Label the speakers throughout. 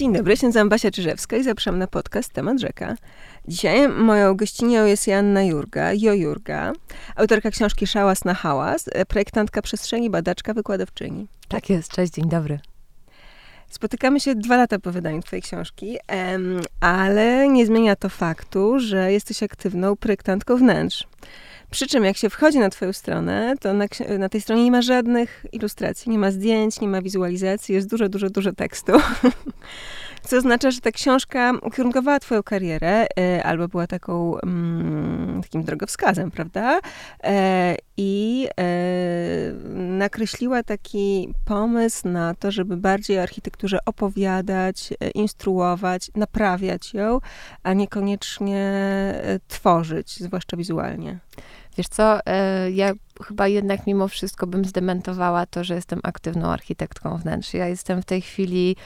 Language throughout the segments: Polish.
Speaker 1: Dzień dobry, jestem Basia Czyżewska i zapraszam na podcast Temat Rzeka. Dzisiaj moją gościnią jest Joanna Jurga, Jo Jurga, autorka książki Szałas na hałas, projektantka przestrzeni, badaczka, wykładowczyni.
Speaker 2: Tak jest, cześć, dzień dobry.
Speaker 1: Spotykamy się dwa lata po wydaniu twojej książki, ale nie zmienia to faktu, że jesteś aktywną projektantką wnętrz. Przy czym jak się wchodzi na twoją stronę, to na, na, tej stronie nie ma żadnych ilustracji, nie ma zdjęć, nie ma wizualizacji, jest dużo, dużo, dużo tekstu. Co oznacza, że ta książka ukierunkowała twoją karierę, e, albo była taką, mm, takim drogowskazem, prawda? E, I e, nakreśliła taki pomysł na to, żeby bardziej o architekturze opowiadać, instruować, naprawiać ją, a niekoniecznie tworzyć, zwłaszcza wizualnie.
Speaker 2: Wiesz co, ja chyba jednak mimo wszystko bym zdementowała to, że jestem aktywną architektką wnętrz. Ja jestem w tej chwili,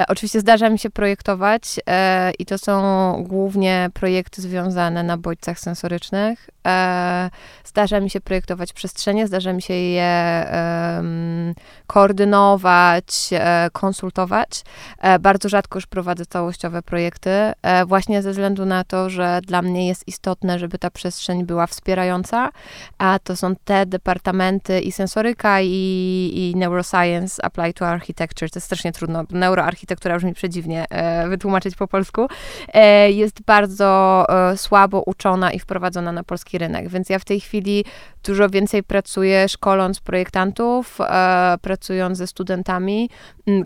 Speaker 2: e, oczywiście zdarza mi się projektować e, i to są głównie projekty związane na bodźcach sensorycznych. E, zdarza mi się projektować przestrzenie, zdarza mi się je koordynować, e, konsultować. E, bardzo rzadko już prowadzę całościowe projekty, e, właśnie ze względu na to, że dla mnie jest istotne, żeby ta przestrzeń była wspierająca, a to są te departamenty i sensoryka, i, i neuroscience applied to architecture. To jest strasznie trudno. Neuroarchitektura brzmi przedziwnie e, wytłumaczyć po polsku. Jest bardzo słabo uczona i wprowadzona na polski rynek, więc ja w tej chwili dużo więcej pracuję szkoląc projektantów, e, pracując ze studentami,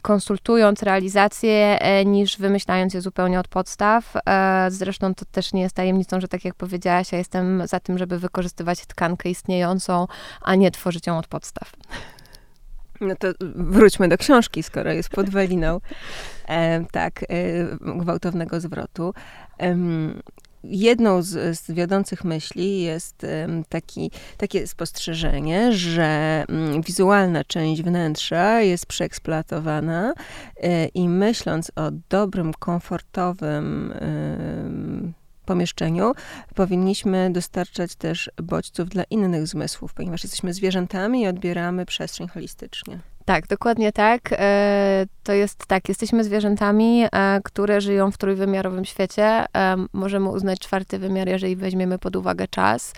Speaker 2: konsultując realizację, e, niż wymyślając je zupełnie od podstaw. E, zresztą to też nie jest tajemnicą, że tak jak powiedziałaś, ja jestem za tym, żeby wykorzystywać tkankę istniejącą, a nie tworzyć ją od podstaw.
Speaker 1: No to wróćmy do książki, skoro jest podwaliną e, tak, e, gwałtownego zwrotu. E, jedną z, z, wiodących myśli jest taki, takie spostrzeżenie, że mm, wizualna część wnętrza jest przeeksploatowana e, i myśląc o dobrym, komfortowym pomieszczeniu, powinniśmy dostarczać też bodźców dla innych zmysłów, ponieważ jesteśmy zwierzętami i odbieramy przestrzeń holistycznie.
Speaker 2: Tak, dokładnie tak. E, to jest tak, jesteśmy zwierzętami, e, które żyją w trójwymiarowym świecie. E, możemy uznać czwarty wymiar, jeżeli weźmiemy pod uwagę czas.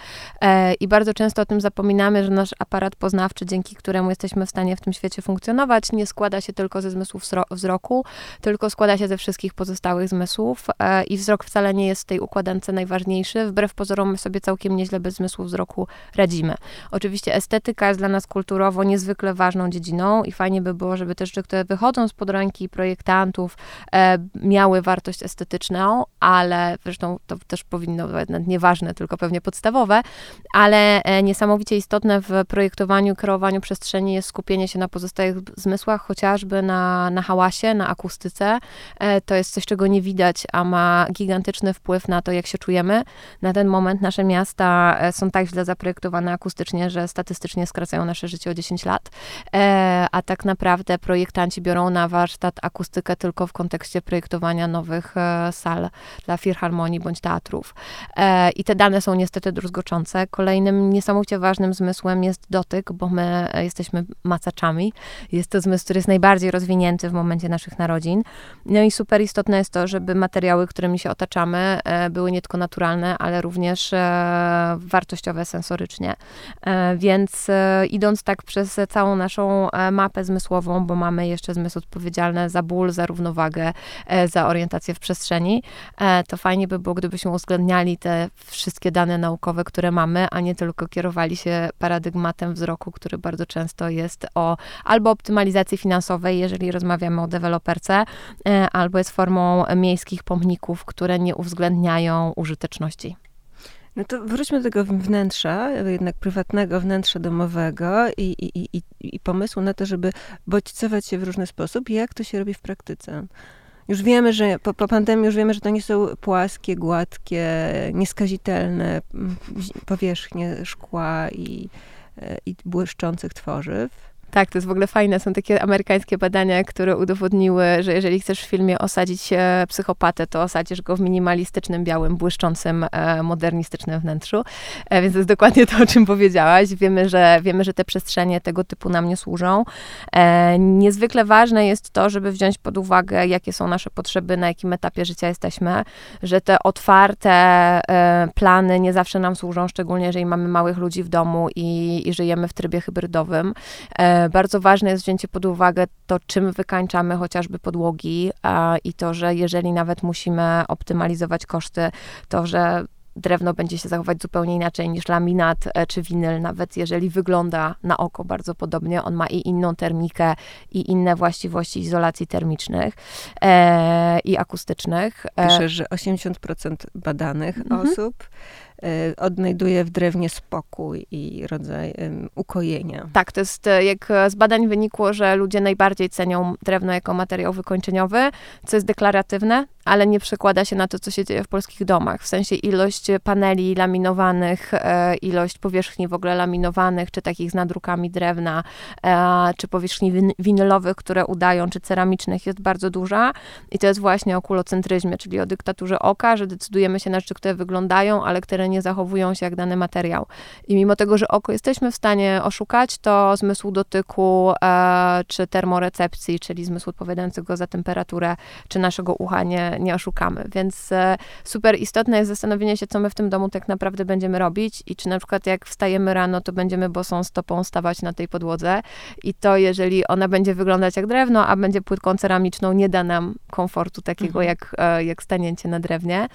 Speaker 2: I bardzo często o tym zapominamy, że nasz aparat poznawczy, dzięki któremu jesteśmy w stanie w tym świecie funkcjonować, nie składa się tylko ze zmysłów wzroku, tylko składa się ze wszystkich pozostałych zmysłów. I wzrok wcale nie jest w tej układance najważniejszy. Wbrew pozorom my sobie całkiem nieźle bez zmysłu wzroku radzimy. Oczywiście estetyka jest dla nas kulturowo niezwykle ważną dziedziną i fajnie by było, żeby te rzeczy, które wychodzą spod ręki projektantów, e, miały wartość estetyczną, ale zresztą to też powinno być nieważne, tylko pewnie podstawowe, ale e, niesamowicie istotne w projektowaniu, kreowaniu przestrzeni jest skupienie się na pozostałych zmysłach, chociażby na, na hałasie, na akustyce. E, to jest coś, czego nie widać, a ma gigantyczny wpływ na to, jak się czujemy. Na ten moment nasze miasta e, są tak źle zaprojektowane akustycznie, że statystycznie skracają nasze życie o 10 lat. E, a tak naprawdę projektanci biorą na warsztat akustykę tylko w kontekście projektowania nowych e, sal dla filharmonii bądź teatrów. E, I te dane są niestety druzgoczące. Kolejnym niesamowicie ważnym zmysłem jest dotyk, bo my jesteśmy macaczami. Jest to zmysł, który jest najbardziej rozwinięty w momencie naszych narodzin. No i super istotne jest to, żeby materiały, którymi się otaczamy, e, były nie tylko naturalne, ale również wartościowe sensorycznie. Więc idąc tak przez całą naszą mapę zmysłową, bo mamy jeszcze zmysł odpowiedzialny za ból, za równowagę, e, za orientację w przestrzeni, e, to fajnie by było, gdybyśmy uwzględniali te wszystkie dane naukowe, które mamy, a nie tylko kierowali się paradygmatem wzroku, który bardzo często jest o albo optymalizacji finansowej, jeżeli rozmawiamy o deweloperce, e, albo jest formą miejskich pomników, które nie uwzględniają użyteczności.
Speaker 1: No to wróćmy do tego wnętrza, jednak prywatnego wnętrza domowego i, i, i, i pomysłu na to, żeby bodźcować się w różny sposób. Jak to się robi w praktyce? Już wiemy, że po, po, pandemii już wiemy, że to nie są płaskie, gładkie, nieskazitelne powierzchnie szkła i, i błyszczących tworzyw.
Speaker 2: Tak, to jest w ogóle fajne. Są takie amerykańskie badania, które udowodniły, że jeżeli chcesz w filmie osadzić e, psychopatę, to osadzisz go w minimalistycznym, białym, błyszczącym, e, modernistycznym wnętrzu. E, więc to jest dokładnie to, o czym powiedziałaś. Wiemy, że, wiemy, że te przestrzenie tego typu nam nie służą. Niezwykle ważne jest to, żeby wziąć pod uwagę, jakie są nasze potrzeby, na jakim etapie życia jesteśmy, że te otwarte plany nie zawsze nam służą, szczególnie jeżeli mamy małych ludzi w domu i, i żyjemy w trybie hybrydowym. Bardzo ważne jest wzięcie pod uwagę to, czym wykańczamy chociażby podłogi i to, że jeżeli nawet musimy optymalizować koszty, to że drewno będzie się zachować zupełnie inaczej niż laminat e, czy winyl, nawet jeżeli wygląda na oko bardzo podobnie. On ma i inną termikę, i inne właściwości izolacji termicznych e, i akustycznych.
Speaker 1: E, Pisze, że 80% badanych mhm. osób odnajduje w drewnie spokój i rodzaj ukojenia.
Speaker 2: Tak, to jest, e, jak z badań wynikło, że ludzie najbardziej cenią drewno jako materiał wykończeniowy, co jest deklaratywne, ale nie przekłada się na to, co się dzieje w polskich domach. W sensie ilość paneli laminowanych, e, ilość powierzchni w ogóle laminowanych, czy takich z nadrukami drewna, e, czy powierzchni winylowych, które udają, czy ceramicznych jest bardzo duża. I to jest właśnie o kulocentryzmie, czyli o dyktaturze oka, że decydujemy się na rzeczy, które wyglądają, ale które nie zachowują się jak dany materiał. I mimo tego, że oko jesteśmy w stanie oszukać, to zmysł dotyku, e, czy termorecepcji, czyli zmysł odpowiadającego za temperaturę, czy naszego ucha nie, nie, oszukamy. Więc e, super istotne jest zastanowienie się, co my w tym domu tak naprawdę będziemy robić i czy na przykład jak wstajemy rano, to będziemy bosą stopą stawać na tej podłodze i to, jeżeli ona będzie wyglądać jak drewno, a będzie płytką ceramiczną, nie da nam komfortu takiego mhm. jak, e, jak stanięcie na drewnie.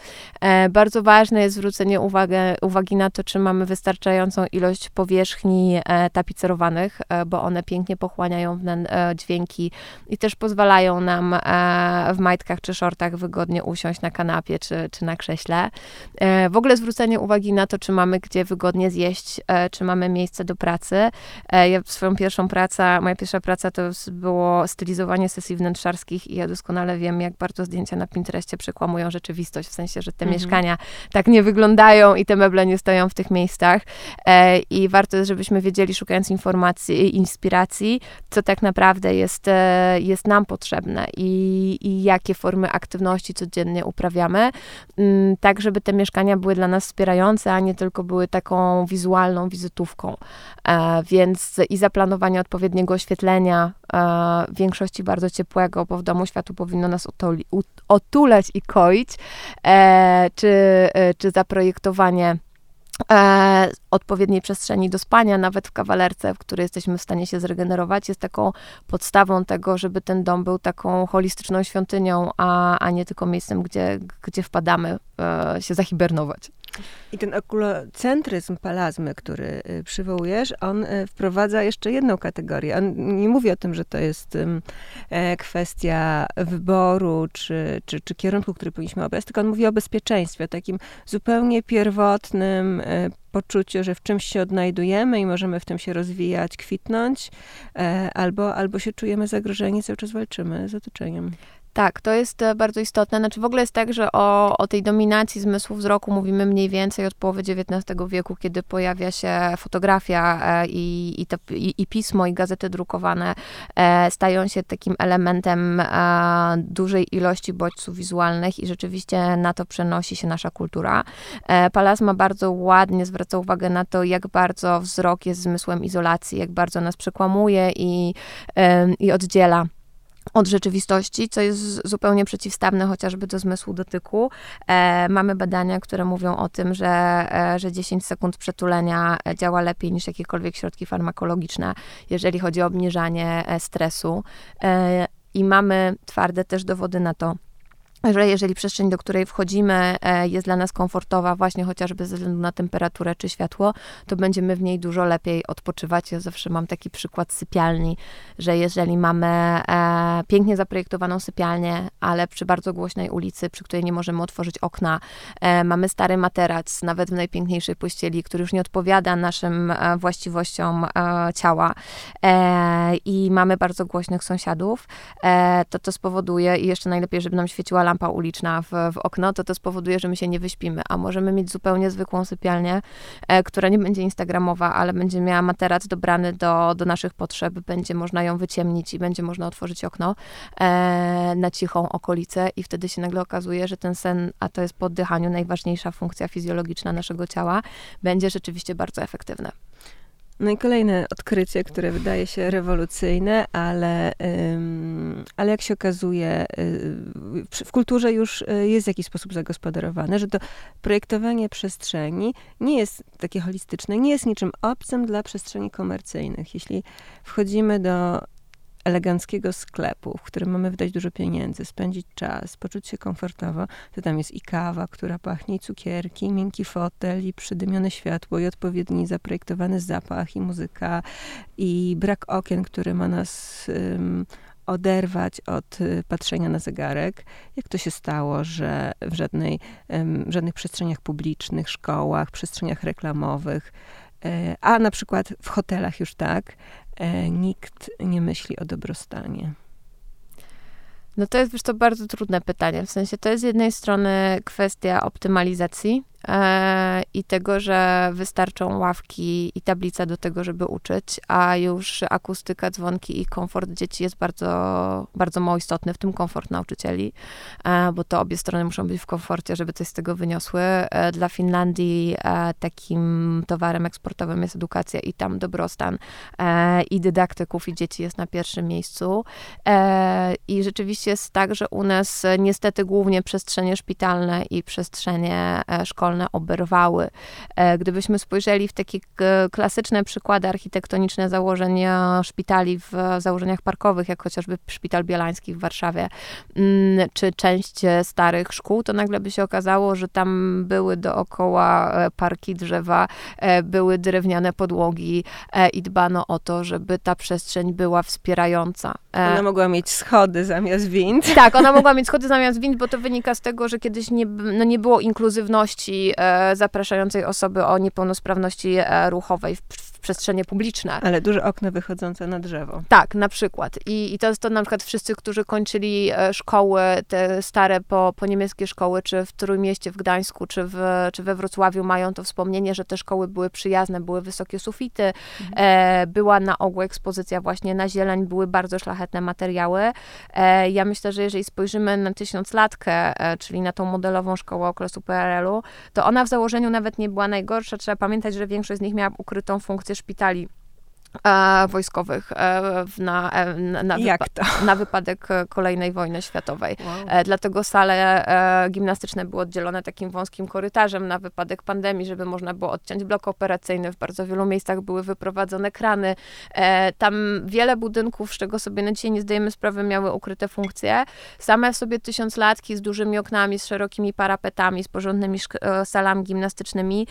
Speaker 2: E, bardzo ważne jest zwrócenie uwagę, uwagi na to, czy mamy wystarczającą ilość powierzchni tapicerowanych, bo one pięknie pochłaniają dźwięki i też pozwalają nam w majtkach czy shortach wygodnie usiąść na kanapie czy, czy na krześle. E, w ogóle zwrócenie uwagi na to, czy mamy gdzie wygodnie zjeść, e, czy mamy miejsce do pracy. E, ja swoją pierwszą pracę, moja pierwsza praca to było stylizowanie sesji wnętrzarskich i ja doskonale wiem, jak bardzo zdjęcia na Pinterestie przekłamują rzeczywistość, w sensie, że te mhm. mieszkania tak nie wyglądają i te meble nie stoją w tych miejscach. I warto jest, żebyśmy wiedzieli, szukając informacji i inspiracji, co tak naprawdę jest, jest nam potrzebne i, i jakie formy aktywności codziennie uprawiamy, mm, tak żeby te mieszkania były dla nas wspierające, a nie tylko były taką wizualną wizytówką. E, więc i zaplanowanie odpowiedniego oświetlenia, e, w większości bardzo ciepłego, bo w domu światu powinno nas otulać i koić, e, czy, czy zaprojektowanie e, odpowiedniej przestrzeni do spania, nawet w kawalerce, w której jesteśmy w stanie się zregenerować, jest taką podstawą tego, żeby ten dom był taką holistyczną świątynią, a, a nie tylko miejscem, gdzie, gdzie wpadamy e, się zahibernować.
Speaker 1: I ten okulocentryzm palazmy, który y, przywołujesz, on y, wprowadza jeszcze jedną kategorię. On nie mówi o tym, że to jest e, kwestia wyboru czy, czy, czy kierunku, który powinniśmy obrać, tylko on mówi o bezpieczeństwie, o takim zupełnie pierwotnym e, poczuciu, że w czymś się odnajdujemy i możemy w tym się rozwijać, kwitnąć, e, albo, albo się czujemy zagrożeni, cały czas walczymy z otoczeniem.
Speaker 2: Tak, to jest e, bardzo istotne. Znaczy w ogóle jest tak, że o, o tej dominacji zmysłu wzroku mówimy mniej więcej od połowy XIX wieku, kiedy pojawia się fotografia e, i, i, to, i, i pismo, i gazety drukowane e, stają się takim elementem dużej ilości bodźców wizualnych i rzeczywiście na to przenosi się nasza kultura. Palasma bardzo ładnie zwraca uwagę na to, jak bardzo wzrok jest zmysłem izolacji, jak bardzo nas przekłamuje i, i oddziela od rzeczywistości, co jest zupełnie przeciwstawne chociażby do zmysłu dotyku. E, mamy badania, które mówią o tym, że, e, że 10 sekund przetulenia działa lepiej niż jakiekolwiek środki farmakologiczne, jeżeli chodzi o obniżanie e, stresu. E, I mamy twarde też dowody na to, że jeżeli przestrzeń, do której wchodzimy, e, jest dla nas komfortowa, właśnie chociażby ze względu na temperaturę czy światło, to będziemy w niej dużo lepiej odpoczywać. Ja zawsze mam taki przykład sypialni, że jeżeli mamy e, pięknie zaprojektowaną sypialnię, ale przy bardzo głośnej ulicy, przy której nie możemy otworzyć okna, e, mamy stary materac, nawet w najpiękniejszej pościeli, który już nie odpowiada naszym właściwościom ciała i mamy bardzo głośnych sąsiadów, to to spowoduje i jeszcze najlepiej, żeby nam świeciła lampa uliczna w, w okno, to to spowoduje, że my się nie wyśpimy, a możemy mieć zupełnie zwykłą sypialnię, e, która nie będzie instagramowa, ale będzie miała materac dobrany do, do naszych potrzeb, będzie można ją wyciemnić i będzie można otworzyć okno e, na cichą okolicę i wtedy się nagle okazuje, że ten sen, a to jest po oddychaniu najważniejsza funkcja fizjologiczna naszego ciała, będzie rzeczywiście bardzo efektywne.
Speaker 1: No i kolejne odkrycie, które wydaje się rewolucyjne, ale, ale jak się okazuje, y, w kulturze już y, jest w jakiś sposób zagospodarowane, że to projektowanie przestrzeni nie jest takie holistyczne, nie jest niczym obcym dla przestrzeni komercyjnych. Jeśli wchodzimy do eleganckiego sklepu, w którym mamy wydać dużo pieniędzy, spędzić czas, poczuć się komfortowo, to tam jest i kawa, która pachnie, i cukierki, i miękki fotel, i przydymione światło, i odpowiedni zaprojektowany zapach, i muzyka, i brak okien, który ma nas um, oderwać od y, patrzenia na zegarek. Jak to się stało, że w żadnej, um, żadnych przestrzeniach publicznych, szkołach, przestrzeniach reklamowych, e, a na przykład w hotelach już tak, E, nikt nie myśli o dobrostanie?
Speaker 2: No to jest wiesz, to bardzo trudne pytanie. W sensie to jest z jednej strony kwestia optymalizacji, i tego, że wystarczą ławki i tablica do tego, żeby uczyć, a już akustyka, dzwonki i komfort dzieci jest bardzo, bardzo mało istotny, w tym komfort nauczycieli, e, bo to obie strony muszą być w komforcie, żeby coś z tego wyniosły. E, dla Finlandii takim towarem eksportowym jest edukacja i tam dobrostan i dydaktyków i dzieci jest na pierwszym miejscu. I rzeczywiście jest tak, że u nas niestety głównie przestrzenie szpitalne i przestrzenie szkolne szkolne oberwały. E, gdybyśmy spojrzeli w takie klasyczne przykłady architektoniczne założeń szpitali w założeniach parkowych, jak chociażby Szpital Bielański w Warszawie, mm, czy część starych szkół, to nagle by się okazało, że tam były dookoła e, parki drzewa, e, były drewniane podłogi i dbano o to, żeby ta przestrzeń była wspierająca.
Speaker 1: Ona mogła mieć schody zamiast wind.
Speaker 2: Tak, ona mogła mieć schody zamiast wind, bo to wynika z tego, że kiedyś nie, no nie było inkluzywności e, zapraszającej osoby o niepełnosprawności e, ruchowej w, w przestrzenie publiczne.
Speaker 1: Ale duże okno wychodzące na drzewo.
Speaker 2: Tak, na przykład. I, i to jest to na przykład wszyscy, którzy kończyli e, szkoły, te stare po, po niemieckie szkoły, czy w Trójmieście, w Gdańsku, czy, w, czy we Wrocławiu mają to wspomnienie, że te szkoły były przyjazne, były wysokie sufity, mhm. e, była na ogół ekspozycja właśnie na zieleń, były bardzo szlachetne materiały. E, ja myślę, że jeżeli spojrzymy na tysiąclatkę, e, czyli na tą modelową szkołę okresu PRL-u, to ona w założeniu nawet nie była najgorsza. Trzeba pamiętać, że większość z nich miała ukrytą funkcję szpitali wojskowych e, na, e, na, na, wypa- na, wypadek kolejnej wojny światowej. Wow. Dlatego sale gimnastyczne były oddzielone takim wąskim korytarzem na wypadek pandemii, żeby można było odciąć blok operacyjny. W bardzo wielu miejscach były wyprowadzone krany. Tam wiele budynków, z czego sobie na dzisiaj nie zdajemy sprawy, miały ukryte funkcje. Same w sobie tysiąclatki z dużymi oknami, z szerokimi parapetami, z porządnymi salami gimnastycznymi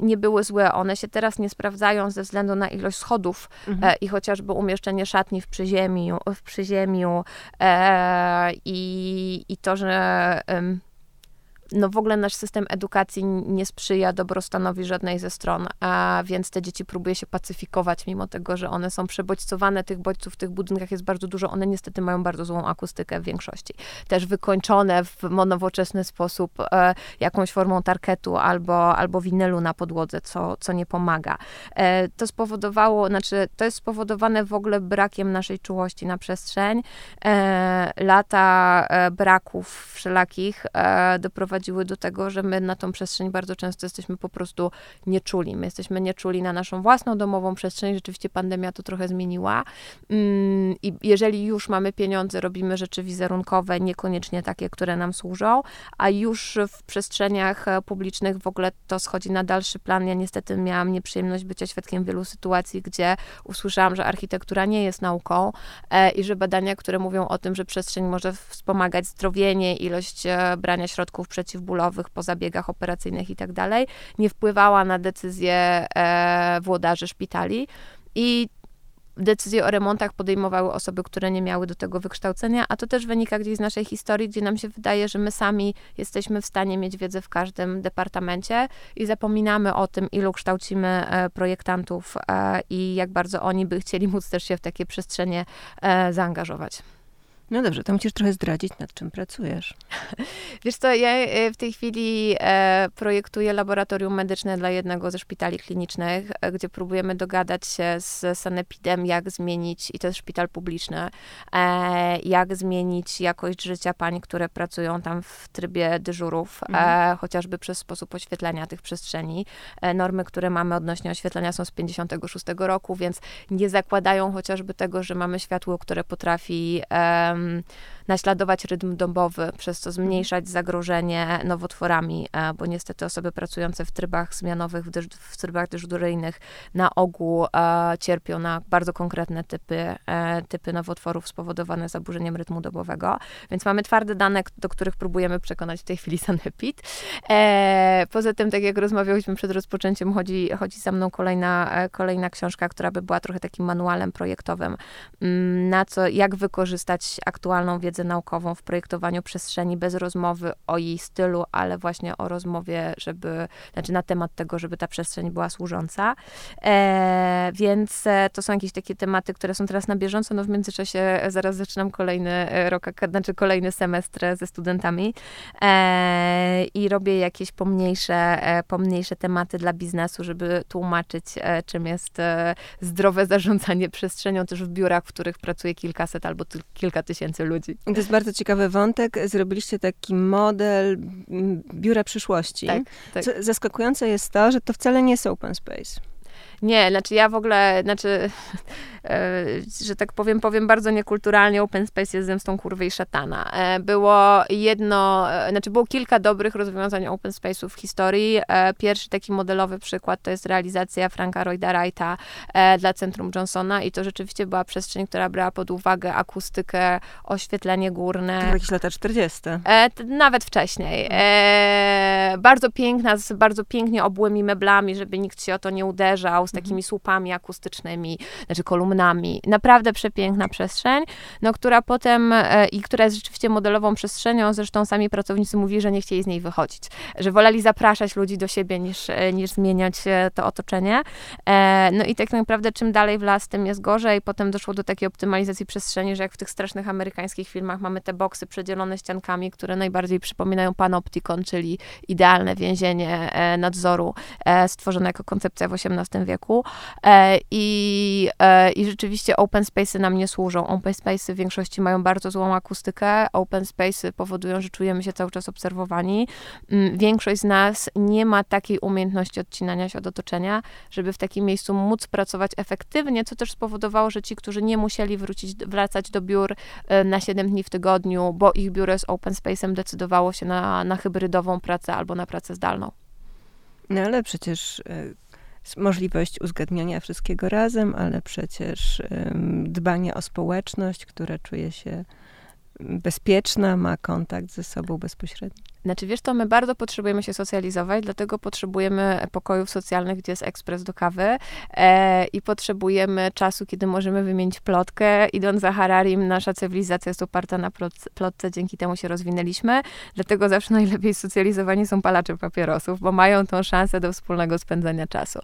Speaker 2: nie były złe. One się teraz nie sprawdzają ze względu na ilość schodów, mhm. e, i chociażby umieszczenie szatni w przyziemiu, w przyziemiu e, i, i to, że no w ogóle nasz system edukacji nie sprzyja dobrostanowi żadnej ze stron, a więc te dzieci próbuje się pacyfikować, mimo tego, że one są przebodźcowane, tych bodźców w tych budynkach jest bardzo dużo, one niestety mają bardzo złą akustykę w większości. Też wykończone w nowoczesny sposób e, jakąś formą tarketu albo, albo winylu na podłodze, co, co nie pomaga. E, to spowodowało, znaczy to jest spowodowane w ogóle brakiem naszej czułości na przestrzeń. E, lata e, braków wszelakich e, doprowadziły doprowadziły do tego, że my na tą przestrzeń bardzo często jesteśmy po prostu nieczuli. My jesteśmy nieczuli na naszą własną domową przestrzeń. Rzeczywiście pandemia to trochę zmieniła. Mm, I jeżeli już mamy pieniądze, robimy rzeczy wizerunkowe, niekoniecznie takie, które nam służą, a już w przestrzeniach e, publicznych w ogóle to schodzi na dalszy plan. Ja niestety miałam nieprzyjemność bycia świadkiem wielu sytuacji, gdzie usłyszałam, że architektura nie jest nauką e, i że badania, które mówią o tym, że przestrzeń może wspomagać zdrowienie, ilość e, brania środków przeciw przeciwbólowych po zabiegach operacyjnych i tak nie wpływała na decyzje e, włodarzy szpitali i decyzje o remontach podejmowały osoby, które nie miały do tego wykształcenia, a to też wynika gdzieś z naszej historii, gdzie nam się wydaje, że my sami jesteśmy w stanie mieć wiedzę w każdym departamencie i zapominamy o tym, ilu kształcimy e, projektantów e, i jak bardzo oni by chcieli móc też się w takie przestrzenie zaangażować.
Speaker 1: No dobrze, to musisz trochę zdradzić, nad czym pracujesz.
Speaker 2: Wiesz co, ja e, w tej chwili e, projektuję laboratorium medyczne dla jednego ze szpitali klinicznych, e, gdzie próbujemy dogadać się z Sanepidem, jak zmienić, i to jest szpital publiczny, jak zmienić jakość życia pań, które pracują tam w trybie dyżurów, mhm. chociażby przez sposób oświetlenia tych przestrzeni. Normy, które mamy odnośnie oświetlenia są z 56 roku, więc nie zakładają chociażby tego, że mamy światło, które potrafi um, naśladować rytm dobowy, przez co zmniejszać zagrożenie nowotworami, e, bo niestety osoby pracujące w trybach zmianowych, w, dyż, w trybach dyżuryjnych na ogół e, cierpią na bardzo konkretne typy, e, typy nowotworów spowodowane zaburzeniem rytmu dobowego. Więc mamy twarde dane, do których próbujemy przekonać w tej chwili Sanepid. Poza tym, tak jak rozmawialiśmy przed rozpoczęciem, chodzi, chodzi za mną kolejna, kolejna książka, która by była trochę takim manualem projektowym, mm, na co, jak wykorzystać aktualną wiedzę wiedzę naukową w projektowaniu przestrzeni bez rozmowy o jej stylu, ale właśnie o rozmowie, żeby, znaczy na temat tego, żeby ta przestrzeń była służąca. E, więc e, to są jakieś takie tematy, które są teraz na bieżąco. No w międzyczasie e, zaraz zaczynam kolejny e, rok, znaczy kolejny semestr ze studentami e, i robię jakieś pomniejsze, pomniejsze tematy dla biznesu, żeby tłumaczyć, czym jest zdrowe zarządzanie przestrzenią też w biurach, w których pracuje kilkaset albo kilka tysięcy ludzi.
Speaker 1: To jest bardzo ciekawy wątek. Zrobiliście taki model biura przyszłości. Tak, tak. Zaskakujące jest to, że to wcale nie jest open space.
Speaker 2: Nie, znaczy ja w ogóle, znaczy, e, że tak powiem, powiem bardzo niekulturalnie, Open Space jest zemstą kurwy i szatana. E, było jedno, e, znaczy było kilka dobrych rozwiązań Open Space'ów w historii. Pierwszy taki modelowy przykład to jest realizacja Franka Lloyda Wrighta dla Centrum Johnsona i to rzeczywiście była przestrzeń, która brała pod uwagę akustykę, oświetlenie górne.
Speaker 1: To jakieś lata 40.
Speaker 2: Nawet wcześniej. Bardzo piękna, z bardzo pięknie obłymi meblami, żeby nikt się o to nie uderzał, z takimi słupami akustycznymi, znaczy kolumnami. Naprawdę przepiękna przestrzeń, no, która potem e, i która jest rzeczywiście modelową przestrzenią, zresztą sami pracownicy mówili, że nie chcieli z niej wychodzić, że woleli zapraszać ludzi do siebie niż, e, niż zmieniać e, to otoczenie. No i tak naprawdę czym dalej w las, tym jest gorzej. Potem doszło do takiej optymalizacji przestrzeni, że jak w tych strasznych amerykańskich filmach mamy te boksy przedzielone ściankami, które najbardziej przypominają panoptikon, czyli idealne więzienie nadzoru stworzone jako koncepcja w XVIII wieku wieku e, i, e, i rzeczywiście open space'y nam nie służą. Open space'y w większości mają bardzo złą akustykę, open space'y powodują, że czujemy się cały czas obserwowani. Mm, większość z nas nie ma takiej umiejętności odcinania się od otoczenia, żeby w takim miejscu móc pracować efektywnie, co też spowodowało, że ci, którzy nie musieli wrócić, wracać do biur e, na 7 dni w tygodniu, bo ich biuro z open space'em decydowało się na, na hybrydową pracę albo na pracę zdalną.
Speaker 1: No ale przecież możliwość uzgadniania wszystkiego razem, ale przecież dbanie o społeczność, która czuje się bezpieczna, ma kontakt ze sobą bezpośredni.
Speaker 2: Znaczy, wiesz to, my bardzo potrzebujemy się socjalizować, dlatego potrzebujemy pokojów socjalnych, gdzie jest ekspres do kawy e, i potrzebujemy czasu, kiedy możemy wymienić plotkę. Idąc za Hararim, nasza cywilizacja jest oparta na plotce, dzięki temu się rozwinęliśmy, dlatego zawsze najlepiej socjalizowani są palacze papierosów, bo mają tą szansę do wspólnego spędzania czasu.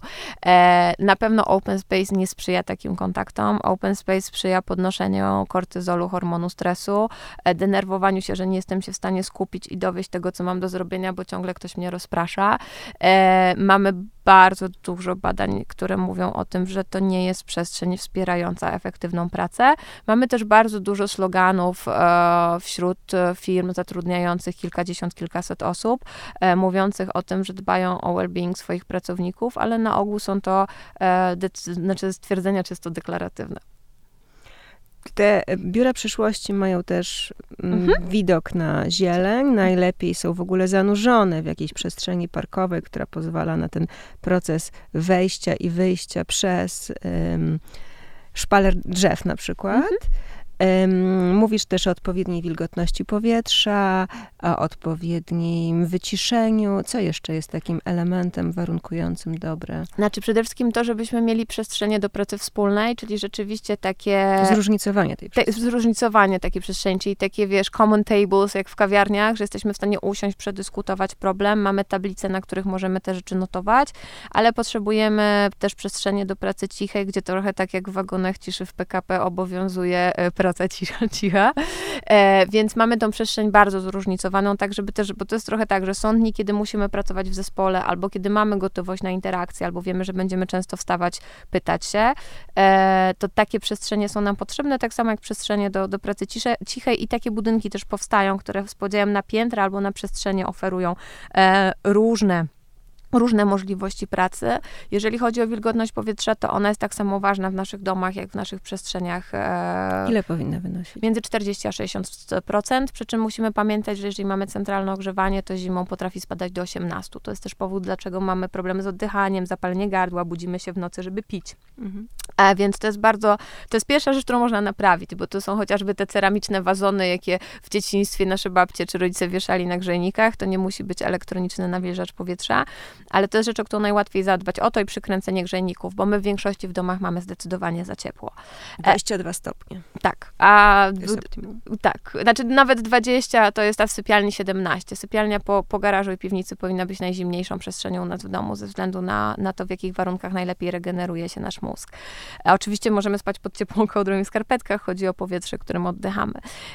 Speaker 2: E, na pewno open space nie sprzyja takim kontaktom. Open space sprzyja podnoszeniu kortyzolu, hormonu stresu, e, denerwowaniu się, że nie jestem się w stanie skupić i dowieść tego, co mam do zrobienia, bo ciągle ktoś mnie rozprasza. E, mamy bardzo dużo badań, które mówią o tym, że to nie jest przestrzeń wspierająca efektywną pracę. Mamy też bardzo dużo sloganów e, wśród firm zatrudniających kilkadziesiąt, kilkaset osób, e, mówiących o tym, że dbają o well-being swoich pracowników, ale na ogół są to e, znaczy stwierdzenia czysto deklaratywne.
Speaker 1: Te biura przyszłości mają też mm, mhm. widok na zieleń. Najlepiej są w ogóle zanurzone w jakiejś przestrzeni parkowej, która pozwala na ten proces wejścia i wyjścia przez um, szpaler drzew na przykład. Mhm. Mówisz też o odpowiedniej wilgotności powietrza, o odpowiednim wyciszeniu. Co jeszcze jest takim elementem warunkującym dobre?
Speaker 2: Znaczy przede wszystkim to, żebyśmy mieli przestrzenie do pracy wspólnej, czyli rzeczywiście takie...
Speaker 1: Zróżnicowanie tej przestrzeni.
Speaker 2: Te, zróżnicowanie takiej przestrzeni, czyli takie, wiesz, common tables, jak w kawiarniach, że jesteśmy w stanie usiąść, przedyskutować problem, mamy tablice, na których możemy te rzeczy notować, ale potrzebujemy też przestrzenie do pracy cichej, gdzie trochę tak jak w wagonach ciszy w PKP obowiązuje e, praca praca cicha, cicha. E, więc mamy tą przestrzeń bardzo zróżnicowaną, tak żeby też, bo to jest trochę tak, że są dni, kiedy musimy pracować w zespole, albo kiedy mamy gotowość na interakcję, albo wiemy, że będziemy często wstawać, pytać się, e, to takie przestrzenie są nam potrzebne, tak samo jak przestrzenie do, do pracy ciche, cichej i takie budynki też powstają, które z podziałem na piętra albo na przestrzenie oferują e, różne różne możliwości pracy. Jeżeli chodzi o wilgotność powietrza, to ona jest tak samo ważna w naszych domach, jak w naszych przestrzeniach.
Speaker 1: E, Ile powinna wynosić?
Speaker 2: Między 40 a 60%, przy czym musimy pamiętać, że jeżeli mamy centralne ogrzewanie, to zimą potrafi spadać do 18. To jest też powód, dlaczego mamy problemy z oddychaniem, zapalenie gardła, budzimy się w nocy, żeby pić. Mhm. A więc to jest bardzo, to jest pierwsza rzecz, którą można naprawić, bo to są chociażby te ceramiczne wazony, jakie w dzieciństwie nasze babcie czy rodzice wieszali na grzejnikach, to nie musi być elektroniczny nawilżacz powietrza ale to jest rzecz, o którą najłatwiej zadbać o to i przykręcenie grzejników, bo my w większości w domach mamy zdecydowanie za ciepło.
Speaker 1: 22 stopnie.
Speaker 2: Tak. A tak, znaczy nawet 20 to jest, a w sypialni 17. Sypialnia po, po garażu i piwnicy powinna być najzimniejszą przestrzenią u nas w domu, ze względu na, na to, w jakich warunkach najlepiej regeneruje się nasz mózg. A oczywiście możemy spać pod ciepłą kołdrą i skarpetkach, chodzi o powietrze, którym oddychamy.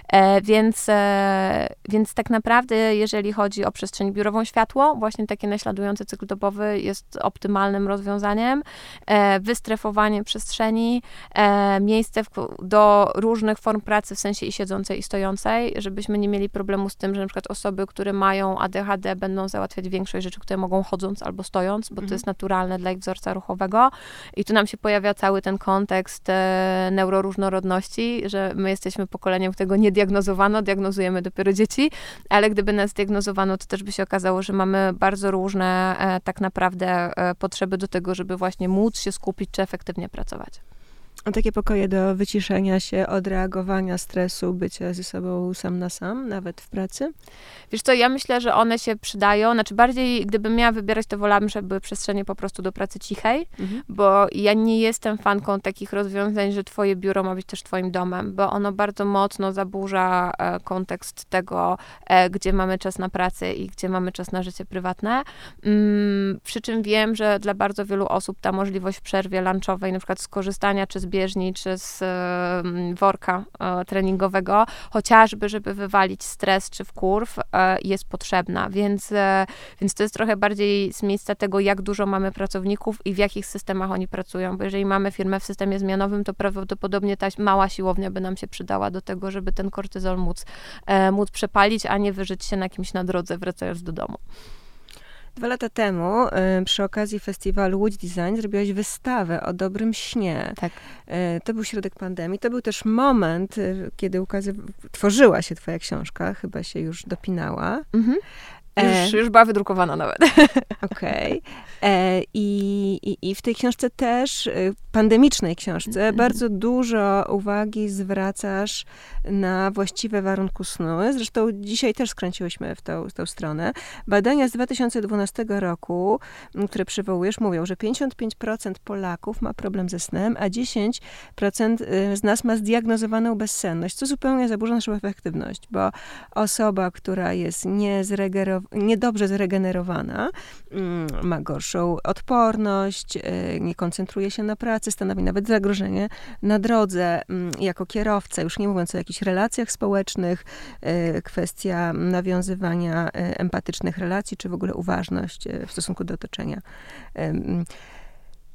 Speaker 2: E, więc, e, więc tak naprawdę, jeżeli chodzi o przestrzeń biurową światło, właśnie takie naśladujące cykl dobowy jest optymalnym rozwiązaniem. E, wystrefowanie przestrzeni, e, miejsce w, do różnych form pracy, w sensie i siedzącej, i stojącej, żebyśmy nie mieli problemu z tym, że na przykład osoby, które mają ADHD, będą załatwiać większość rzeczy, które mogą chodząc albo stojąc, bo mhm. to jest naturalne dla ich wzorca ruchowego. I tu nam się pojawia cały ten kontekst e, neuroróżnorodności, że my jesteśmy pokoleniem, którego nie diagnozowano, diagnozujemy dopiero dzieci, ale gdyby nas diagnozowano, to też by się okazało, że mamy bardzo różne tak naprawdę e, potrzeby do tego, żeby właśnie móc się skupić czy efektywnie pracować.
Speaker 1: Takie pokoje do wyciszenia się, odreagowania stresu, bycia ze sobą sam na sam, nawet w pracy?
Speaker 2: Wiesz co, ja myślę, że one się przydają. Znaczy bardziej, gdybym miała wybierać, to wolałabym, żeby były przestrzenie po prostu do pracy cichej, mhm. bo ja nie jestem fanką takich rozwiązań, że twoje biuro ma być też twoim domem, bo ono bardzo mocno zaburza e, kontekst tego, e, gdzie mamy czas na pracę i gdzie mamy czas na życie prywatne. Mm, przy czym wiem, że dla bardzo wielu osób ta możliwość przerwie lunchowej, na przykład skorzystania czy z bieżni, czy z worka e, treningowego, chociażby, żeby wywalić stres czy wkurw, e, jest potrzebna. Więc, e, więc to jest trochę bardziej z miejsca tego, jak dużo mamy pracowników i w jakich systemach oni pracują. Bo jeżeli mamy firmę w systemie zmianowym, to prawdopodobnie ta mała siłownia by nam się przydała do tego, żeby ten kortyzol móc, móc przepalić, a nie wyżyć się na kimś na drodze, wracając do domu.
Speaker 1: Dwa lata temu y, przy okazji festiwalu Łódź Design zrobiłaś wystawę o dobrym śnie.
Speaker 2: Tak.
Speaker 1: Y, to był środek pandemii. To był też moment, y, kiedy ukazy- tworzyła się twoja książka, chyba się już dopinała. Mhm.
Speaker 2: Już, e, już była wydrukowana nawet.
Speaker 1: Okej. Okay. E, I, i, I w tej książce też, y, pandemicznej książce, mm -hmm. bardzo dużo uwagi zwracasz na właściwe warunki snu. Zresztą dzisiaj też skręciłyśmy w tą, w tą stronę. Badania z 2012 roku, które przywołujesz, mówią, że 55% Polaków ma problem ze snem, a 10% y, z nas ma zdiagnozowaną bezsenność, co zupełnie zaburza naszą efektywność, bo osoba, która jest niedobrze zregenerowana, mm, ma gorszą odporność, y, nie koncentruje się na pracy, stanowi nawet zagrożenie na drodze mm, jako kierowca, już nie mówiąc o jakichś relacjach społecznych, y, kwestia nawiązywania empatycznych relacji, czy w ogóle uważność w stosunku do otoczenia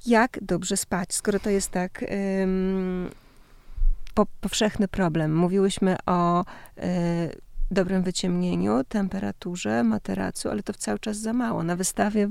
Speaker 1: jak dobrze spać, skoro to jest tak po, powszechny problem. Mówiłyśmy o y, dobrym wyciemnieniu, temperaturze, materacu, ale to cały czas za mało. Na wystawie...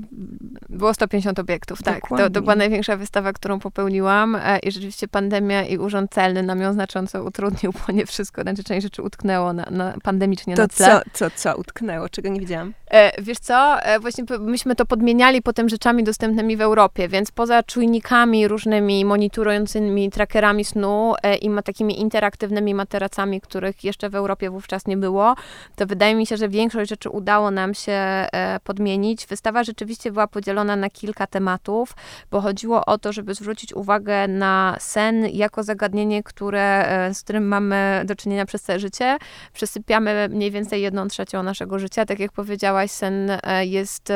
Speaker 2: Było 150 obiektów, tak. To, to, była największa wystawa, którą popełniłam e, i rzeczywiście pandemia i urząd celny nam ją znacząco utrudnił, bo nie wszystko, znaczy część rzeczy utknęło na, na pandemicznie
Speaker 1: to
Speaker 2: na tle.
Speaker 1: Co, co, co utknęło? Czego nie widziałam?
Speaker 2: E, wiesz co, e, właśnie myśmy to podmieniali potem rzeczami dostępnymi w Europie, więc poza czujnikami różnymi, monitorującymi trackerami snu e, i ma takimi interaktywnymi materacami, których jeszcze w Europie wówczas nie było, to wydaje mi się, że większość rzeczy udało nam się e, podmienić. Wystawa rzeczywiście była podzielona na kilka tematów, bo chodziło o to, żeby zwrócić uwagę na sen jako zagadnienie, które, e, z którym mamy do czynienia przez całe życie. Przesypiamy mniej więcej jedną trzecią naszego życia. Tak jak powiedziałaś, sen e, jest,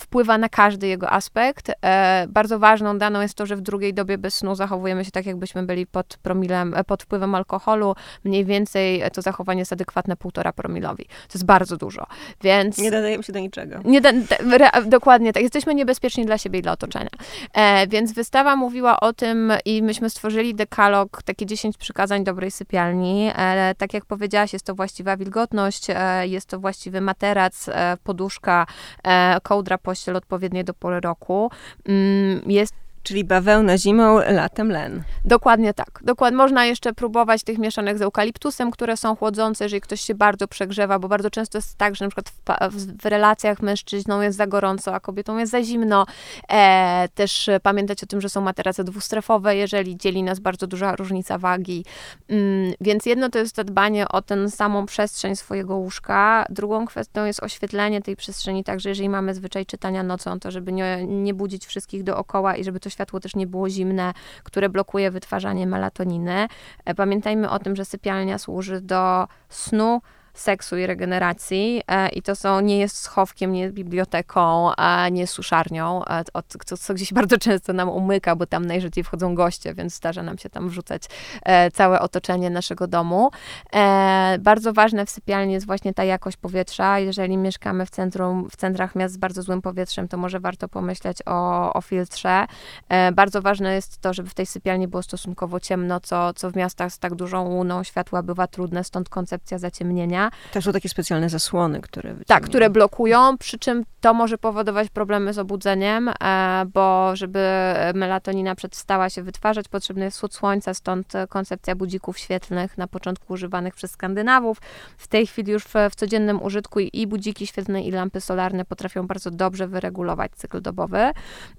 Speaker 2: wpływa na każdy jego aspekt. Bardzo ważną daną jest to, że w drugiej dobie bez snu zachowujemy się tak, jakbyśmy byli pod promilem, pod wpływem alkoholu. Mniej więcej to zachowanie jest adekwatne półtora promilowi. To jest bardzo dużo, więc...
Speaker 1: Nie dodajemy się do niczego.
Speaker 2: Nie da, re, dokładnie tak. Jesteśmy niebezpieczni dla siebie i dla otoczenia. E, więc wystawa mówiła o tym i myśmy stworzyli dekalog, takie 10 przykazań dobrej sypialni. E, tak jak powiedziałaś, jest to właściwa wilgotność, e, jest to właściwy materac, e, poduszka, e, kołdra, pościel odpowiednie do pory roku. Mm, jest
Speaker 1: Czyli bawełna zimą, latem len.
Speaker 2: Dokładnie tak. Dokładnie. Można jeszcze próbować tych mieszanek z eukaliptusem, które są chłodzące, jeżeli ktoś się bardzo przegrzewa, bo bardzo często jest tak, że na przykład w, w relacjach mężczyzną jest za gorąco, a kobietą jest za zimno. E, też pamiętać o tym, że są materace dwustrefowe, jeżeli dzieli nas bardzo duża różnica wagi. Mm, więc jedno to jest dbanie o tę samą przestrzeń swojego łóżka. Drugą kwestią jest oświetlenie tej przestrzeni, także jeżeli mamy zwyczaj czytania nocą, to żeby nie, nie budzić wszystkich dookoła i żeby to światło też nie było zimne, które blokuje wytwarzanie melatoniny. E, pamiętajmy o tym, że sypialnia służy do snu, seksu i regeneracji e, i to są, nie jest schowkiem, nie jest biblioteką, a nie suszarnią, co, co gdzieś bardzo często nam umyka, bo tam najrzadziej wchodzą goście, więc zdarza nam się tam wrzucać e, całe otoczenie naszego domu. E, bardzo ważne w sypialni jest właśnie ta jakość powietrza. Jeżeli mieszkamy w centrum, w centrach miast z bardzo złym powietrzem, to może warto pomyśleć o, o filtrze. Bardzo ważne jest to, żeby w tej sypialni było stosunkowo ciemno, co, co w miastach z tak dużą łuną światła bywa trudne, stąd koncepcja zaciemnienia.
Speaker 1: To są takie specjalne zasłony, które wyciągną.
Speaker 2: Tak, które blokują, przy czym to może powodować problemy z obudzeniem, e, bo żeby melatonina przestała się wytwarzać, potrzebny jest wschód słońca, stąd koncepcja budzików świetlnych na początku używanych przez Skandynawów. W tej chwili już w, w codziennym użytku i budziki świetlne, i lampy solarne potrafią bardzo dobrze wyregulować cykl dobowy.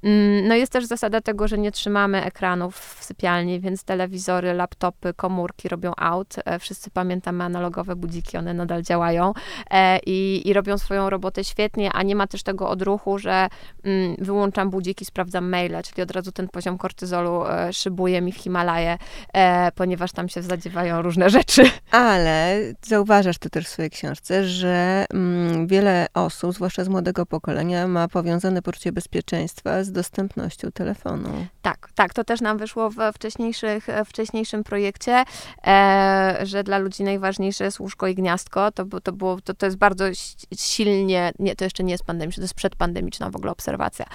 Speaker 2: Mm, no jest też zasada tego, że nie trzymamy ekranów w sypialni, więc telewizory, laptopy, komórki robią out. E, wszyscy pamiętamy analogowe budziki, one nadal działają e, i, i robią swoją robotę świetnie, a nie ma też tego odruchu, że mm, wyłączam budzik i sprawdzam maile, czyli od razu ten poziom kortyzolu e, szybuje mi w Himalaje, e, ponieważ tam się zadziewają różne rzeczy.
Speaker 1: Ale zauważasz to też w swojej książce, że mm, wiele osób, zwłaszcza z młodego pokolenia, ma powiązane poczucie bezpieczeństwa z dostępnością telefonu.
Speaker 2: Tak, tak, to też nam wyszło w wcześniejszych, wcześniejszym projekcie, e, że dla ludzi najważniejsze jest łóżko i gniazdo gniazdko, to, to, było, to, to jest bardzo silnie, nie, to jeszcze nie jest pandemiczne, to jest przedpandemiczna w ogóle obserwacja,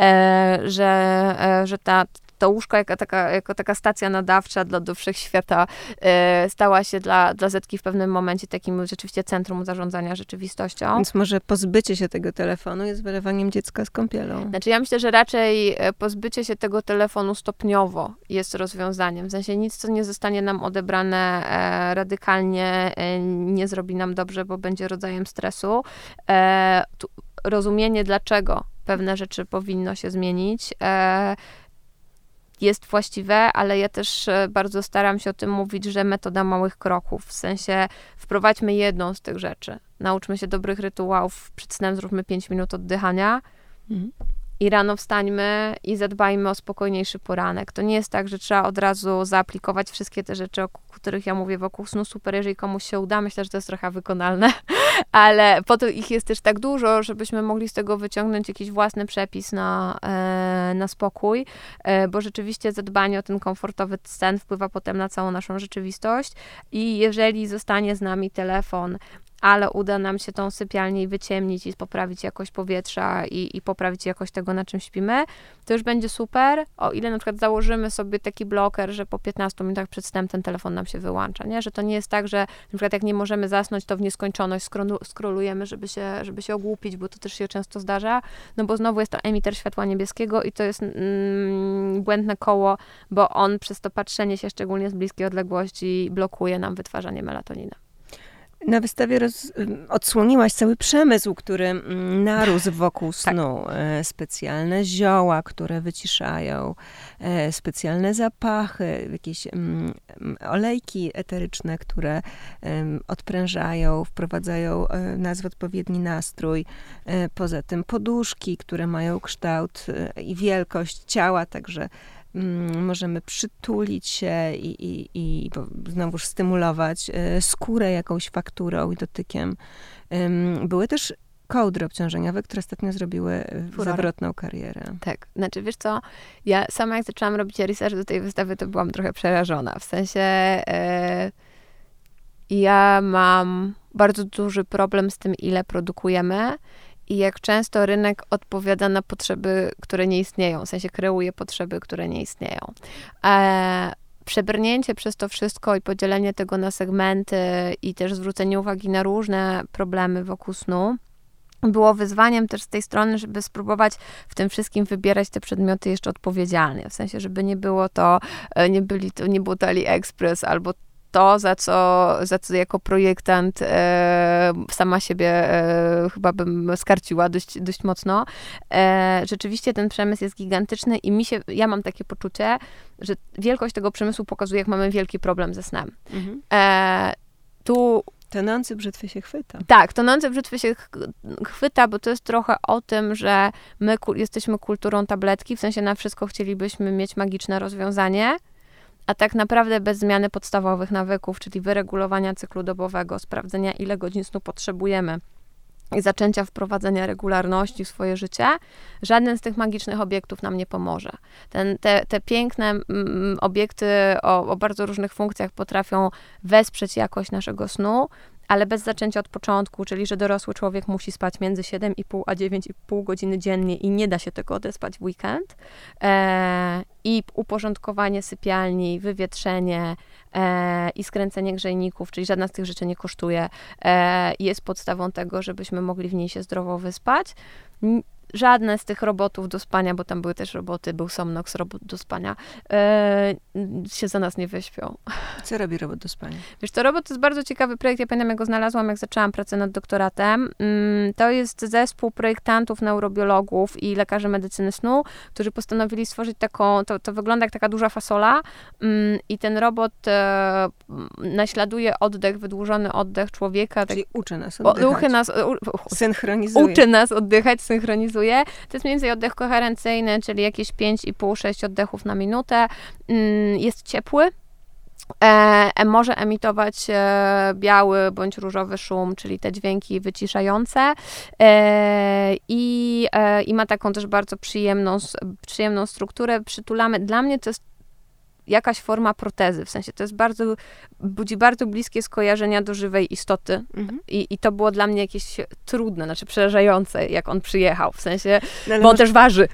Speaker 2: e, że, e, że ta to łóżko jako taka, jako taka stacja nadawcza dla, do wszechświata e, stała się dla, dla Zetki w pewnym momencie takim rzeczywiście centrum zarządzania rzeczywistością.
Speaker 1: Więc może pozbycie się tego telefonu jest wylewaniem dziecka z kąpielą.
Speaker 2: Znaczy ja myślę, że raczej e, pozbycie się tego telefonu stopniowo jest rozwiązaniem. W sensie nic, co nie zostanie nam odebrane e, radykalnie, e, nie zrobi nam dobrze, bo będzie rodzajem stresu. E, tu, rozumienie, dlaczego pewne rzeczy powinno się zmienić, e, jest właściwe, ale ja też e, bardzo staram się o tym mówić, że metoda małych kroków, w sensie wprowadźmy jedną z tych rzeczy. Nauczmy się dobrych rytuałów, przed snem zróbmy 5 minut oddychania mhm. I rano wstańmy i zadbajmy o spokojniejszy poranek. To nie jest tak, że trzeba od razu zaaplikować wszystkie te rzeczy, o których ja mówię wokół snu. Super, jeżeli komuś się uda, myślę, że to jest trochę wykonalne, ale po to ich jest też tak dużo, żebyśmy mogli z tego wyciągnąć jakiś własny przepis na, e, na spokój, e, bo rzeczywiście zadbanie o ten komfortowy sen wpływa potem na całą naszą rzeczywistość i jeżeli zostanie z nami telefon, ale uda nam się tą sypialnię wyciemnić i poprawić jakość powietrza i, i poprawić jakość tego, na czym śpimy, to już będzie super, o ile na przykład założymy sobie taki bloker, że po 15 minutach przed snem ten telefon nam się wyłącza, nie? Że to nie jest tak, że na przykład jak nie możemy zasnąć, to w nieskończoność skrolujemy, żeby się, żeby się ogłupić, bo to też się często zdarza, no bo znowu jest to emiter światła niebieskiego i to jest mm, błędne koło, bo on przez to patrzenie się szczególnie z bliskiej odległości blokuje nam wytwarzanie melatoniny.
Speaker 1: Na wystawie roz, odsłoniłaś cały przemysł, który mm, narósł wokół tak. snu. Tak. Specjalne zioła, które wyciszają, e, specjalne zapachy, jakieś olejki eteryczne, które odprężają, wprowadzają e, nas w odpowiedni nastrój. Poza tym poduszki, które mają kształt i wielkość ciała, także możemy przytulić się i, i, i znowuż stymulować e, skórę jakąś fakturą i dotykiem. Były też kołdry obciążeniowe, które ostatnio zrobiły Furora. zawrotną karierę.
Speaker 2: Tak, znaczy wiesz co, ja sama jak zaczęłam robić research do tej wystawy, to byłam trochę przerażona, w sensie e, ja mam bardzo duży problem z tym, ile produkujemy i jak często rynek odpowiada na potrzeby, które nie istnieją, w sensie kreuje potrzeby, które nie istnieją. E, przebrnięcie przez to wszystko i podzielenie tego na segmenty i też zwrócenie uwagi na różne problemy wokół snu było wyzwaniem też z tej strony, żeby spróbować w tym wszystkim wybierać te przedmioty jeszcze odpowiedzialnie. W sensie, żeby nie było to, e, nie byli to, nie było to AliExpress albo to, za co, za co jako projektant e, sama siebie e, chyba bym skarciła dość, dość mocno. E, rzeczywiście ten przemysł jest gigantyczny i mi się, ja mam takie poczucie, że wielkość tego przemysłu pokazuje, jak mamy wielki problem ze snem. Mhm. E, tu
Speaker 1: Tonący brzytwy się chwyta.
Speaker 2: Tak, tonący brzytwy się chwyta, bo to jest trochę o tym, że my jesteśmy kulturą tabletki, w sensie na wszystko chcielibyśmy mieć magiczne rozwiązanie, a tak naprawdę bez zmiany podstawowych nawyków, czyli wyregulowania cyklu dobowego, sprawdzenia ile godzin snu potrzebujemy i zaczęcia wprowadzenia regularności w swoje życie, żaden z tych magicznych obiektów nam nie pomoże. Ten, te, te piękne mm, obiekty o, o bardzo różnych funkcjach potrafią wesprzeć jakość naszego snu, ale bez zaczęcia od początku, czyli że dorosły człowiek musi spać między 7,5 a 9,5 godziny dziennie i nie da się tego odespać w weekend. E, I uporządkowanie sypialni, wywietrzenie e, i skręcenie grzejników, czyli żadna z tych rzeczy nie kosztuje, e, jest podstawą tego, żebyśmy mogli w niej się zdrowo wyspać żadne z tych robotów do spania, bo tam były też roboty, był Somnox, robot do spania, e, się za nas nie wyśpią.
Speaker 1: Co robi robot do spania?
Speaker 2: Wiesz, to robot to jest bardzo ciekawy projekt. Ja pamiętam, jak go znalazłam, jak zaczęłam pracę nad doktoratem. Mm, to jest zespół projektantów, neurobiologów i lekarzy medycyny snu, którzy postanowili stworzyć taką, to, to wygląda jak taka duża fasola mm, i ten robot e, naśladuje oddech, wydłużony oddech człowieka.
Speaker 1: Czyli tak, uczy nas oddychać.
Speaker 2: Uczy nas,
Speaker 1: u, synchronizuje.
Speaker 2: Uczy nas oddychać, synchronizuje to jest mniej więcej oddech koherencyjny, czyli jakieś 5,5-6 oddechów na minutę. Mm, jest ciepły, E, e, może emitować e, biały bądź różowy szum, czyli te dźwięki wyciszające e, i, e, i ma taką też bardzo przyjemną, przyjemną strukturę. Przytulamy. Dla mnie to jest jakaś forma protezy, w sensie to jest bardzo, budzi bardzo bliskie skojarzenia do żywej istoty mhm. I, i to było dla mnie jakieś trudne, znaczy przerażające, jak on przyjechał, w sensie, no, bo on może, też waży.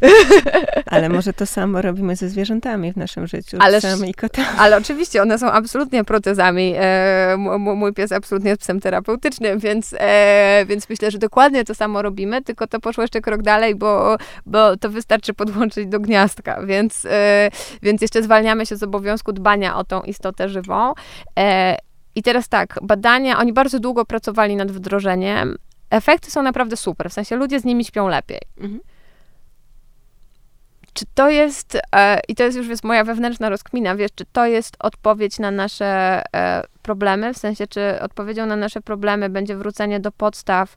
Speaker 1: Ale może to samo robimy ze zwierzętami w naszym życiu, ale, psami i kotami.
Speaker 2: Ale oczywiście, one są absolutnie protezami. E, mój pies absolutnie jest psem terapeutycznym, więc, e, więc myślę, że dokładnie to samo robimy, tylko to poszło jeszcze krok dalej, bo, bo to wystarczy podłączyć do gniazdka, więc, e, więc jeszcze zwalniamy się z obowiązku dbania o tą istotę żywą. E, I teraz tak, badania, oni bardzo długo pracowali nad wdrożeniem. Efekty są naprawdę super, w sensie ludzie z nimi śpią lepiej. Mhm. Czy to jest, e, i to jest już jest moja wewnętrzna rozkmina, wiesz, czy to jest odpowiedź na nasze e, problemy, w sensie, czy odpowiedzią na nasze problemy będzie wrócenie do podstaw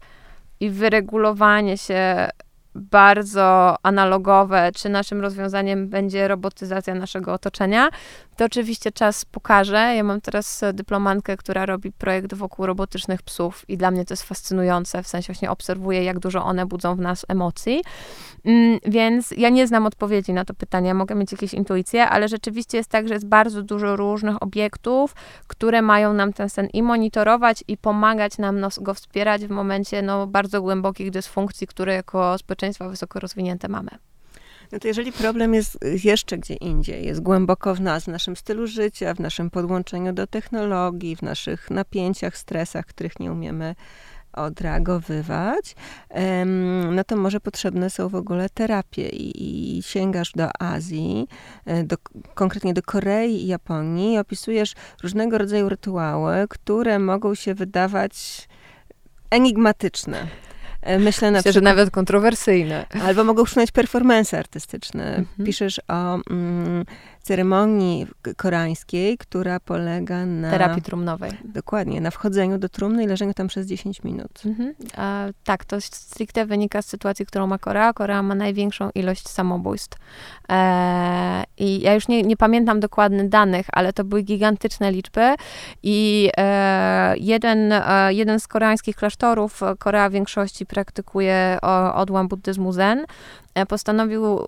Speaker 2: i wyregulowanie się bardzo analogowe, czy naszym rozwiązaniem będzie robotyzacja naszego otoczenia, to oczywiście czas pokaże. Ja mam teraz dyplomankę, która robi projekt wokół robotycznych psów i dla mnie to jest fascynujące, w sensie właśnie obserwuję, jak dużo one budzą w nas emocji. Mm, więc ja nie znam odpowiedzi na to pytanie, mogę mieć jakieś intuicje, ale rzeczywiście jest tak, że jest bardzo dużo różnych obiektów, które mają nam ten sen i monitorować, i pomagać nam no, go wspierać w momencie no, bardzo głębokich dysfunkcji, które jako społeczeństwo wysoko rozwinięte mamy.
Speaker 1: No to jeżeli problem jest jeszcze gdzie indziej, jest głęboko w nas, w naszym stylu życia, w naszym podłączeniu do technologii, w naszych napięciach, stresach, których nie umiemy odreagowywać, no to może potrzebne są w ogóle terapie i, i sięgasz do Azji, e, do, konkretnie do Korei i Japonii i opisujesz różnego rodzaju rytuały, które mogą się wydawać enigmatyczne.
Speaker 2: E, myślę na Myślę, przykład, że nawet kontrowersyjne.
Speaker 1: Albo mogą szukać performance artystyczne. Mhm. Piszesz o mm, ceremonii koreańskiej, która polega na...
Speaker 2: Terapii trumnowej.
Speaker 1: Dokładnie, na wchodzeniu do trumny i leżeniu tam przez 10 minut. Mhm.
Speaker 2: Tak, to stricte wynika z sytuacji, którą ma Korea. Korea ma największą ilość samobójstw. E, I ja już nie, nie pamiętam dokładnych danych, ale to były gigantyczne liczby i e, jeden, e, jeden z koreańskich klasztorów, Korea w większości praktykuje odłam buddyzmu zen, postanowił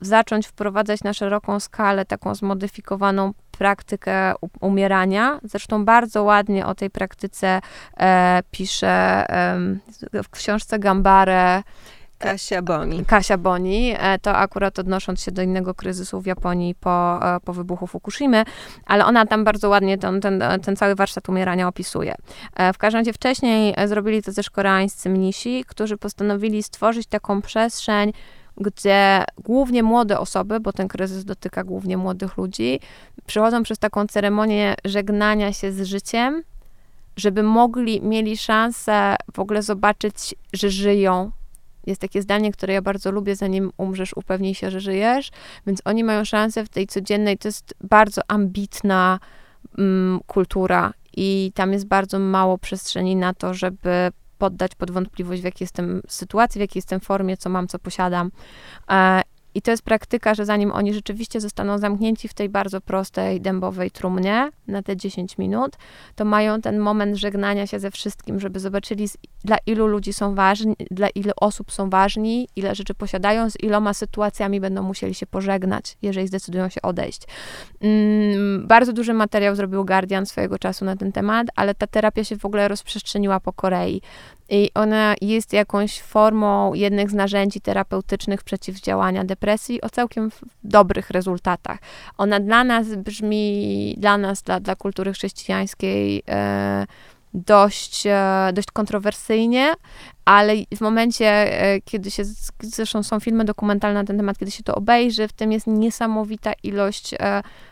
Speaker 2: zacząć wprowadzać na szeroką skalę taką zmodyfikowaną praktykę umierania. Zresztą bardzo ładnie o tej praktyce e, pisze e, w książce Gambare.
Speaker 1: Kasia Boni.
Speaker 2: Kasia Boni, e, to akurat odnosząc się do innego kryzysu w Japonii po, po wybuchu Fukushimy, ale ona tam bardzo ładnie ten, ten, ten cały warsztat umierania opisuje. W każdym razie wcześniej zrobili to też koreańscy mnisi, którzy postanowili stworzyć taką przestrzeń gdzie głównie młode osoby, bo ten kryzys dotyka głównie młodych ludzi, przychodzą przez taką ceremonię żegnania się z życiem, żeby mogli, mieli szansę w ogóle zobaczyć, że żyją. Jest takie zdanie, które ja bardzo lubię, zanim umrzesz, upewnij się, że żyjesz. Więc oni mają szansę w tej codziennej, to jest bardzo ambitna mm, kultura i tam jest bardzo mało przestrzeni na to, żeby poddać pod wątpliwość, w jakiej jestem sytuacji, w jakiej jestem formie, co mam, co posiadam. E, I to jest praktyka, że zanim oni rzeczywiście zostaną zamknięci w tej bardzo prostej, dębowej trumnie na te 10 minut, to mają ten moment żegnania się ze wszystkim, żeby zobaczyli, dla ilu ludzi są ważni, dla ilu osób są ważni, ile rzeczy posiadają, z iloma sytuacjami będą musieli się pożegnać, jeżeli zdecydują się odejść. Mm, bardzo duży materiał zrobił Guardian swojego czasu na ten temat, ale ta terapia się w ogóle rozprzestrzeniła po Korei. I ona jest jakąś formą jednych z narzędzi terapeutycznych przeciwdziałania depresji o całkiem dobrych rezultatach. Ona dla nas brzmi, dla nas, dla, dla kultury chrześcijańskiej, e, dość, e, dość kontrowersyjnie, ale w momencie, e, kiedy się, zresztą są filmy dokumentalne na ten temat, kiedy się to obejrzy, w tym jest niesamowita ilość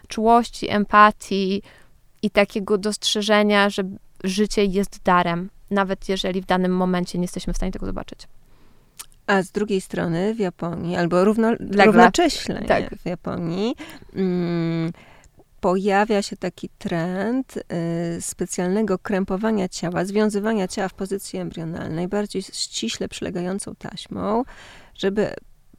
Speaker 2: czułości, empatii i takiego dostrzeżenia, że życie jest darem, nawet jeżeli w danym momencie nie jesteśmy w stanie tego zobaczyć.
Speaker 1: A z drugiej strony w Japonii, albo równo, równocześnie tak. w Japonii, mm, pojawia się taki trend y, specjalnego krępowania ciała, związywania ciała w pozycji embrionalnej, bardziej ściśle przylegającą taśmą, żeby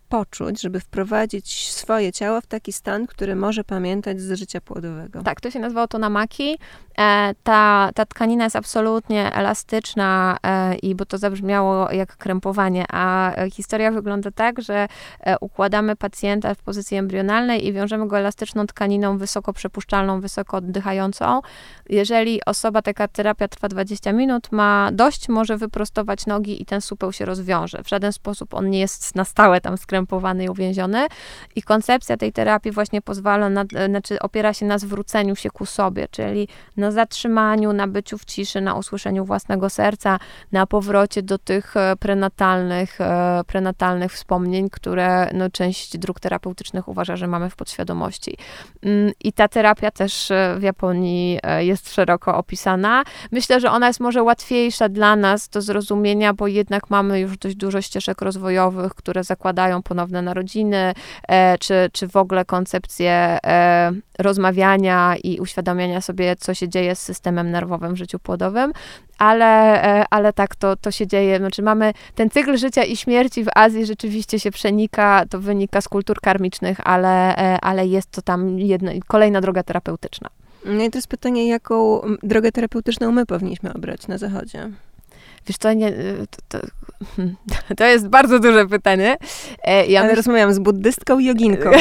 Speaker 1: poczuć, żeby wprowadzić swoje ciało w taki stan, który może pamiętać z życia płodowego.
Speaker 2: Tak, to się nazywa otonamaki. E, ta, ta tkanina jest absolutnie elastyczna e, i bo to zabrzmiało jak krępowanie, a historia wygląda tak, że e, układamy pacjenta w pozycji embrionalnej i wiążemy go elastyczną tkaniną wysoko przepuszczalną, wysoko oddychającą. Jeżeli osoba, taka terapia trwa 20 minut, ma dość, może wyprostować nogi i ten supeł się rozwiąże. W żaden sposób on nie jest na stałe tam skrępowany i uwięziony i koncepcja tej terapii właśnie pozwala, na, znaczy opiera się na zwróceniu się ku sobie, czyli na na zatrzymaniu, na byciu w ciszy, na usłyszeniu własnego serca, na powrocie do tych e, prenatalnych, e, prenatalnych wspomnień, które no, część dróg terapeutycznych uważa, że mamy w podświadomości. Mm, I ta terapia też e, w Japonii jest szeroko opisana. Myślę, że ona jest może łatwiejsza dla nas do zrozumienia, bo jednak mamy już dość dużo ścieżek rozwojowych, które zakładają ponowne narodziny, czy, czy w ogóle koncepcję rozmawiania i uświadamiania sobie, co się dzieje z systemem nerwowym w życiu płodowym, ale, e, ale tak to, to się dzieje. Znaczy mamy ten cykl życia i śmierci w Azji rzeczywiście się przenika, to wynika z kultur karmicznych, ale, e, ale jest to tam jedna, kolejna droga terapeutyczna.
Speaker 1: No i jest pytanie, jaką drogę terapeutyczną my powinniśmy obrać na Zachodzie?
Speaker 2: Wiesz co, nie, y, to, to, to, jest bardzo duże pytanie.
Speaker 1: E, ja Ale myśl... rozmawiam z buddystką i joginką.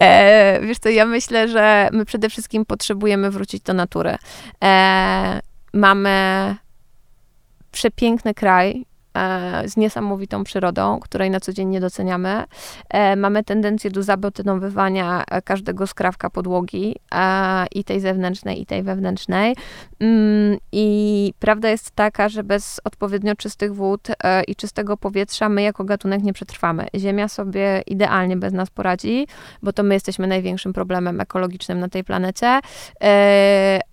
Speaker 2: E, wiesz co, ja myślę, że my przede wszystkim potrzebujemy wrócić do natury. E, mamy przepiękny kraj, z niesamowitą przyrodą, której na co dzień nie doceniamy. E, mamy tendencję do zabetynowywania każdego skrawka podłogi i tej zewnętrznej, i tej wewnętrznej. Mm, I prawda jest taka, że bez odpowiednio czystych wód i czystego powietrza my jako gatunek nie przetrwamy. Ziemia sobie idealnie bez nas poradzi, bo to my jesteśmy największym problemem ekologicznym na tej planecie,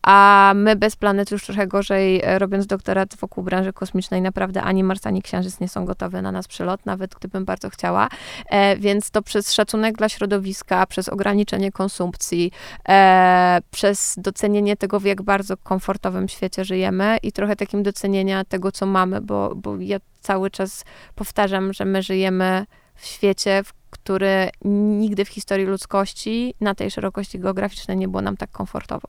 Speaker 2: a my bez planety już trochę gorzej, robiąc doktorat wokół branży kosmicznej, naprawdę ani Mars, ani Księżyc nie są gotowe na nas przylot, nawet gdybym bardzo chciała. E, więc to przez szacunek dla środowiska, przez ograniczenie konsumpcji, e, przez docenienie tego, w jak bardzo komfortowym świecie żyjemy i trochę takim docenienia tego, co mamy, bo, bo ja cały czas powtarzam, że my żyjemy w świecie, w który nigdy w historii ludzkości na tej szerokości geograficznej nie było nam tak komfortowo.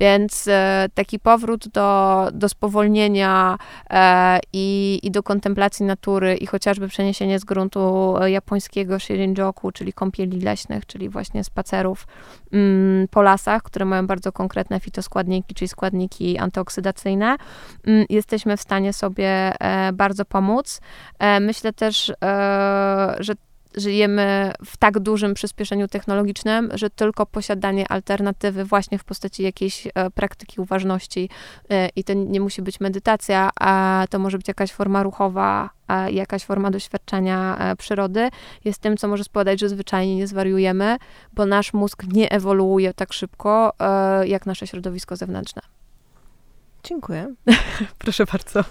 Speaker 2: Więc e, taki powrót do, do spowolnienia e, i, i do kontemplacji natury i chociażby przeniesienie z gruntu japońskiego Shirinjoku, czyli kąpieli leśnych, czyli właśnie spacerów mm, po lasach, które mają bardzo konkretne fitoskładniki, czyli składniki antyoksydacyjne, mm, jesteśmy w stanie sobie e, bardzo pomóc. E, myślę też, e, że żyjemy w tak dużym przyspieszeniu technologicznym, że tylko posiadanie alternatywy właśnie w postaci jakiejś e, praktyki uważności e, i to nie musi być medytacja, a to może być jakaś forma ruchowa, jakaś forma doświadczenia e, przyrody, jest tym, co może spowodować, że zwyczajnie nie zwariujemy, bo nasz mózg nie ewoluuje tak szybko, jak nasze środowisko zewnętrzne.
Speaker 1: Dziękuję.
Speaker 2: Proszę bardzo.